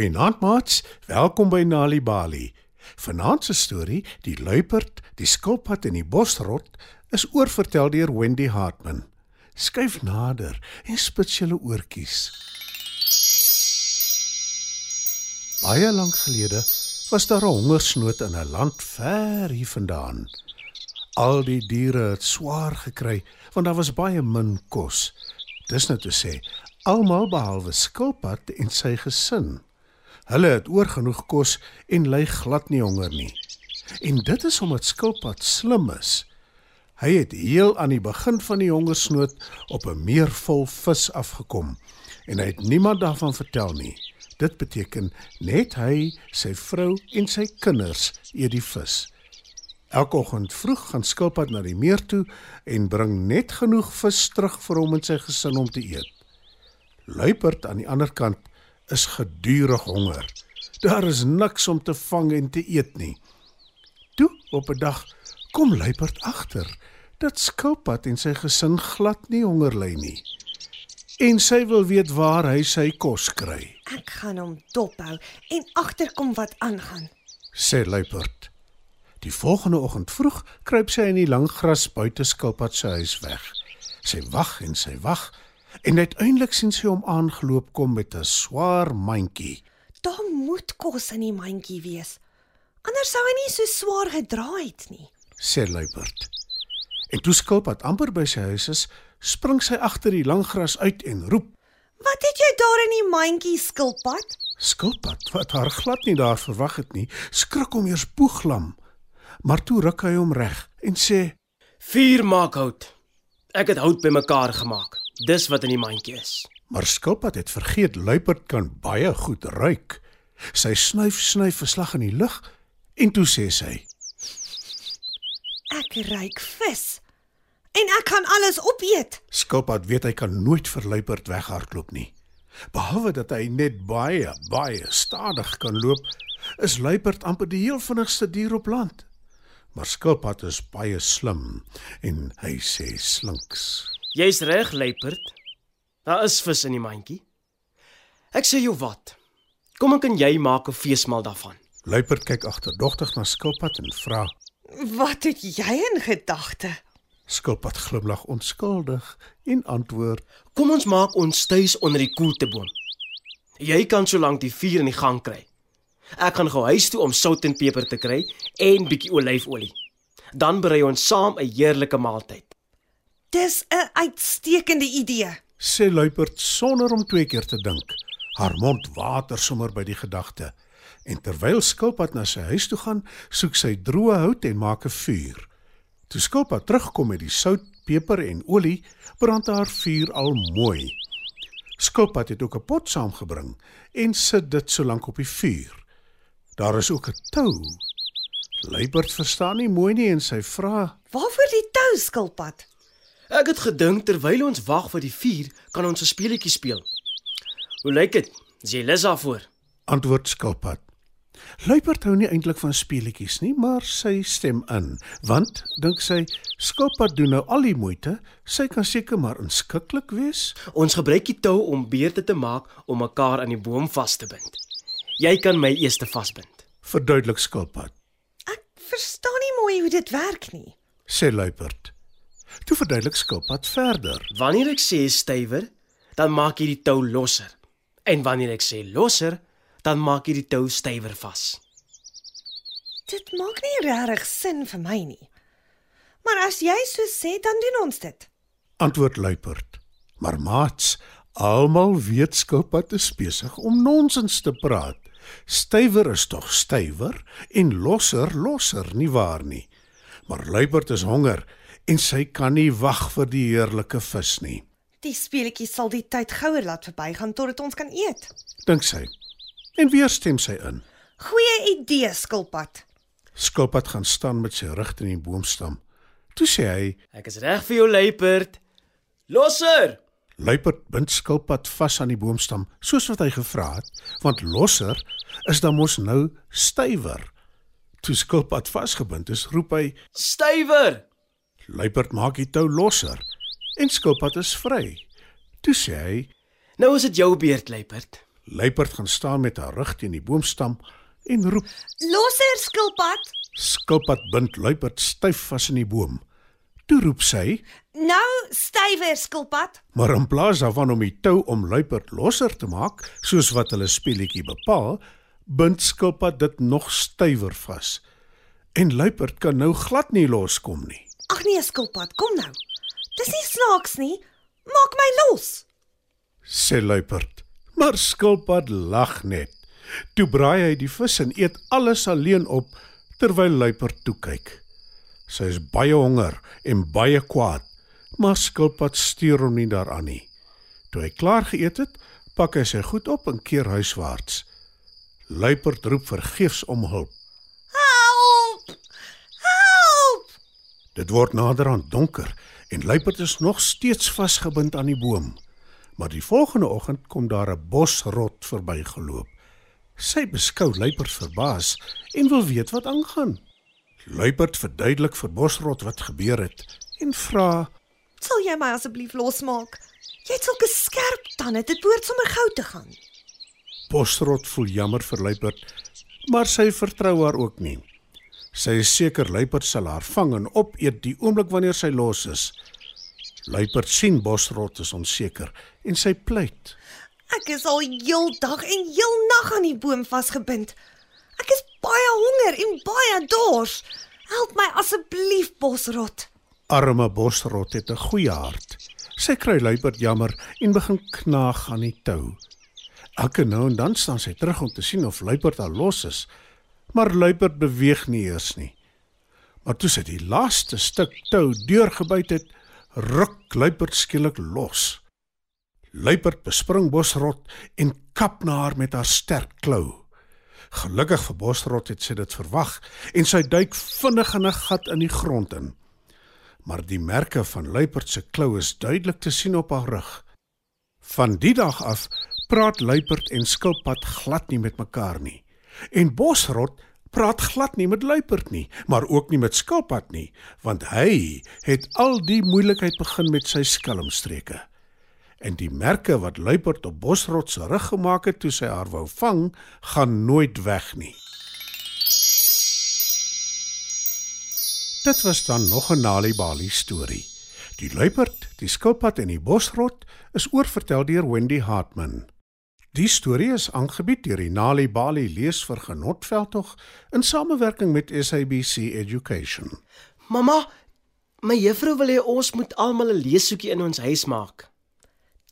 Goeienaand maats, welkom by Nali Bali. Vanaand se storie, Die luiperd, die skilpad en die bosrot, is oorvertel deur Wendy Hartman. Skuif nader en spits julle oortjies. Baie lank gelede was daar 'n hongersnood in 'n land ver hier vandaan. Al die diere het swaar gekry want daar was baie min kos. Dis nou te sê, almal behalwe skilpad en sy gesin. Hulle het oorgenoeg kos en ly glad nie honger nie. En dit is omdat skilpad slim is. Hy het heel aan die begin van die hongersnood op 'n meer vol vis afgekom en hy het niemand daarvan vertel nie. Dit beteken net hy, sy vrou en sy kinders eet die vis. Elke oggend vroeg gaan skilpad na die meer toe en bring net genoeg vis terug vir hom en sy gesin om te eet. Luiperd aan die ander kant is gedurig honger. Daar is niks om te vang en te eet nie. Toe op 'n dag kom Luiperd agter dat skilpad en sy gesin glad nie honger ly nie. En sy wil weet waar hy sy kos kry, Ek gaan hom dophou en agterkom wat aangaan. sê Luiperd. Die volgende oggend vroeg kruip sy in die lang gras buite skilpad se huis weg. Sy wag en sy wag en uiteindelik sien sy hom aangeloop kom met 'n swaar mandjie. Daar moet kos in die mandjie wees. Anders sou hy nie so swaar gedra het nie. sê luiperd. En toe skilpad amper by sy huis is, spring sy agter die lang gras uit en roep: Wat het jy daar in die mandjie, skilpad? "Skilpad, wat haar glad nie daar verwag het nie, skrik hom eers boeglam. Maar toe ruk hy hom reg en sê: Vuur maak hout. Ek het hout bymekaar gemaak. Dis wat in die mandjie is. "Maar skilpad het vergeet luiperd kan baie goed ruik." Sy snuif snuif 'n slag in die lug en toe sê sy: Ek ruik vis. En ek kan alles opeet. "Skilpad weet hy kan nooit vir luiperd weghardloop nie. Behalwe dat hy net baie, baie stadig kan loop, is luiperd amper die heel vinnigste dier op land. Maar skilpad is baie slim en hy sê slinks. Jy's reg, luiperd. Daar is vis in die mandjie. Ek sê jou wat. Kom ek en jy maak 'n feesmaal daarvan. Luiperd kyk agterdogtig na skilpad en vra. Wat het jy in gedagte? Skilpad glimlag onskuldig en antwoord: Kom ons maak ons tuis onder die koelteboom. Jy kan solank die vuur in die gang kry. Ek gaan gou huis toe om sout en peper te kry en bietjie olyfolie. Dan berei ons saam 'n heerlike maaltyd. Dis 'n uitstekende idee. sê luiperd sonder om twee keer te dink. Haar mond water sommer by die gedagte. En terwyl skilpad na sy huis toe gaan, soek sy droë hout en maak 'n vuur. Toe skilpad terugkom met die sout, peper en olie, brand haar vuur al mooi. Skilpad het ook 'n pot saamgebring en sit dit solank op die vuur. Daar is ook 'n tou. Luiperd verstaan nie mooi nie en sy vra: Waarvoor die tou, skilpad? Ek het gedink terwyl ons wag vir die vuur, kan ons 'n speletjie speel. Hoe lyk dit? Is jy lus daarvoor? antwoord skilpad. Luiperd hou nie eintlik van speletjies nie, maar sy stem in, want dink sy skilpad doen nou al die moeite, sy kan seker maar inskikkelik wees. Ons gebruik die tou om beurte te maak om mekaar aan die boom vas te bind. Jy kan my eers vasbind. Verduidelik skilpad, Ek verstaan nie mooi hoe dit werk nie. sê luiperd. Toe verduidelik skilpad verder. Wanneer ek sê stywer, dan maak jy die tou losser. En wanneer ek sê losser, dan maak jy die tou stywer vas. Dit maak nie regtig sin vir my nie. Maar as jy so sê, dan doen ons dit. Antwoord luiperd. Maar maats, almal weet skilpad is besig om nonsens te praat. Stywer is tog stywer en losser losser, nie waar nie? Maar luiperd is honger en sy kan nie wag vir die heerlike vis nie. Die speletjie sal die tyd gouer laat verbygaan totdat ons kan eet. dink sy. En weer stem sy in. Goeie idee, skilpad. Skilpad gaan staan met sy rug teen die boomstam. Toe sê hy: Ek is reg vir jou luiperd. Losser! "Luiperd bind skilpad vas aan die boomstam, soos wat hy gevra het, want losser is dan mos nou stywer." Toe skilpad vasgebind is, roep hy: Stywer! "Luiperd maak die tou losser en skilpad is vry." Toe sê hy: Nou is dit jou beurt, luiperd. Luiperd gaan staan met haar rug teen die boomstam en roep. Losser skilpad. Skilpad bind Luiperd styf vas in die boom. Toe roep sy, Nou stywer skilpad. maar in plaas daarvan om die tou om Luiperd losser te maak, soos wat hulle speletjie bepaal, bind Skilpad dit nog stywer vas. En Luiperd kan nou glad nie loskom nie. Ag nee skilpad, kom nou. Dis nie snaaks nie. Maak my los. sê luiperd. Maar skilpad lag net. Toe braai hy die vis en eet alles alleen op terwyl luiperd toe kyk. Sy is baie honger en baie kwaad, maar skilpad stuur hom nie daaraan nie. Toe hy klaar geëet het, pak hy sy goed op en keer huiswaarts. Luiperd roep vergeefs om hulp. Help! Help! Dit word naderhand donker en luiperd is nog steeds vasgebind aan die boom. Maar die volgende oggend kom daar 'n bosrot verbygeloop. Sy beskou luiperd verbaas en wil weet wat aangaan. Luiperd verduidelik vir bosrot wat gebeur het en vra: Sal jy my asseblief losmaak? Jy het sulke skerp tande, dit behoort sommer gou te gaan. Bosrot voel jammer vir luiperd, maar sy vertrou haar ook nie. Sy is seker luiperd sal haar vang en opeet die oomblik wanneer sy los is. Luiperd sien bosrot is onseker en sy pleit. Ek is al heeldag en heel nag aan die boom vasgebind. Ek is baie honger en baie dors. Help my asseblief, bosrot. Arme bosrot het 'n goeie hart. Sy kry luiperd jammer en begin knaag aan die tou. Elke nou en dan staan sy terug om te sien of luiperd al los is, maar luiperd beweeg nie eers nie. Maar toe sy die laaste stuk tou deurgebyt het, ruk luiperd skielik los. Luiperd bespring bosrot en kap na haar met haar sterk klou. Gelukkig vir bosrot het sy dit verwag en sy duik vinnig in 'n gat in die grond in maar die merke van luiperd se klou is duidelik te sien op haar rug. Van die dag af praat luiperd en skilpad glad nie met mekaar nie. En bosrot praat glad nie met luiperd nie, maar ook nie met skilpad nie, want hy het al die moeilikheid begin met sy skelmstreke. En die merke wat luiperd op bosrot se rug gemaak het toe sy haar wou vang, gaan nooit weg nie. Dit was dan nog 'n Nali Bali storie. Die luiperd, die skilpad en die bosrot is oorvertel deur Wendy Hartman. Die storie is aangebied deur die Nali Bali leesvergenotveldtog in samewerking met SABC Education. Mamma, my juffrou wil hê ons moet almal 'n leeshoekie in ons huis maak.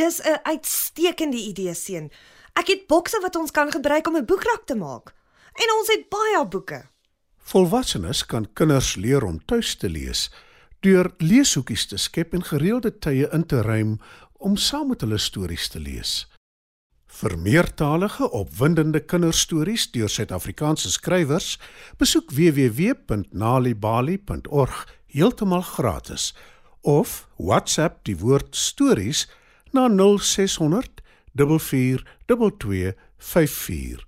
Dis 'n uitstekende idee, seun. Ek het bokse wat ons kan gebruik om 'n boekrak te maak. En ons het baie boeke. Volwassenes kan kinders leer om tuis te lees deur leeshoekies te skep en gereelde tye in te ruim om saam met hulle stories te lees. Vir meertalige opwindende kinderstories deur Suid-Afrikaanse skrywers, besoek www.nalibali.org heeltemal gratis of WhatsApp die woord stories na 0600 4422 54.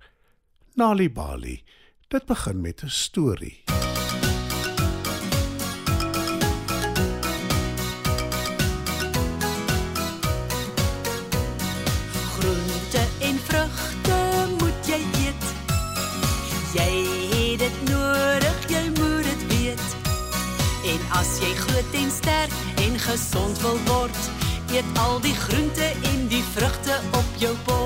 Nalibali. Dit begin met 'n storie. En gesond wil word, eet al die groente en die vrugte op jou bord.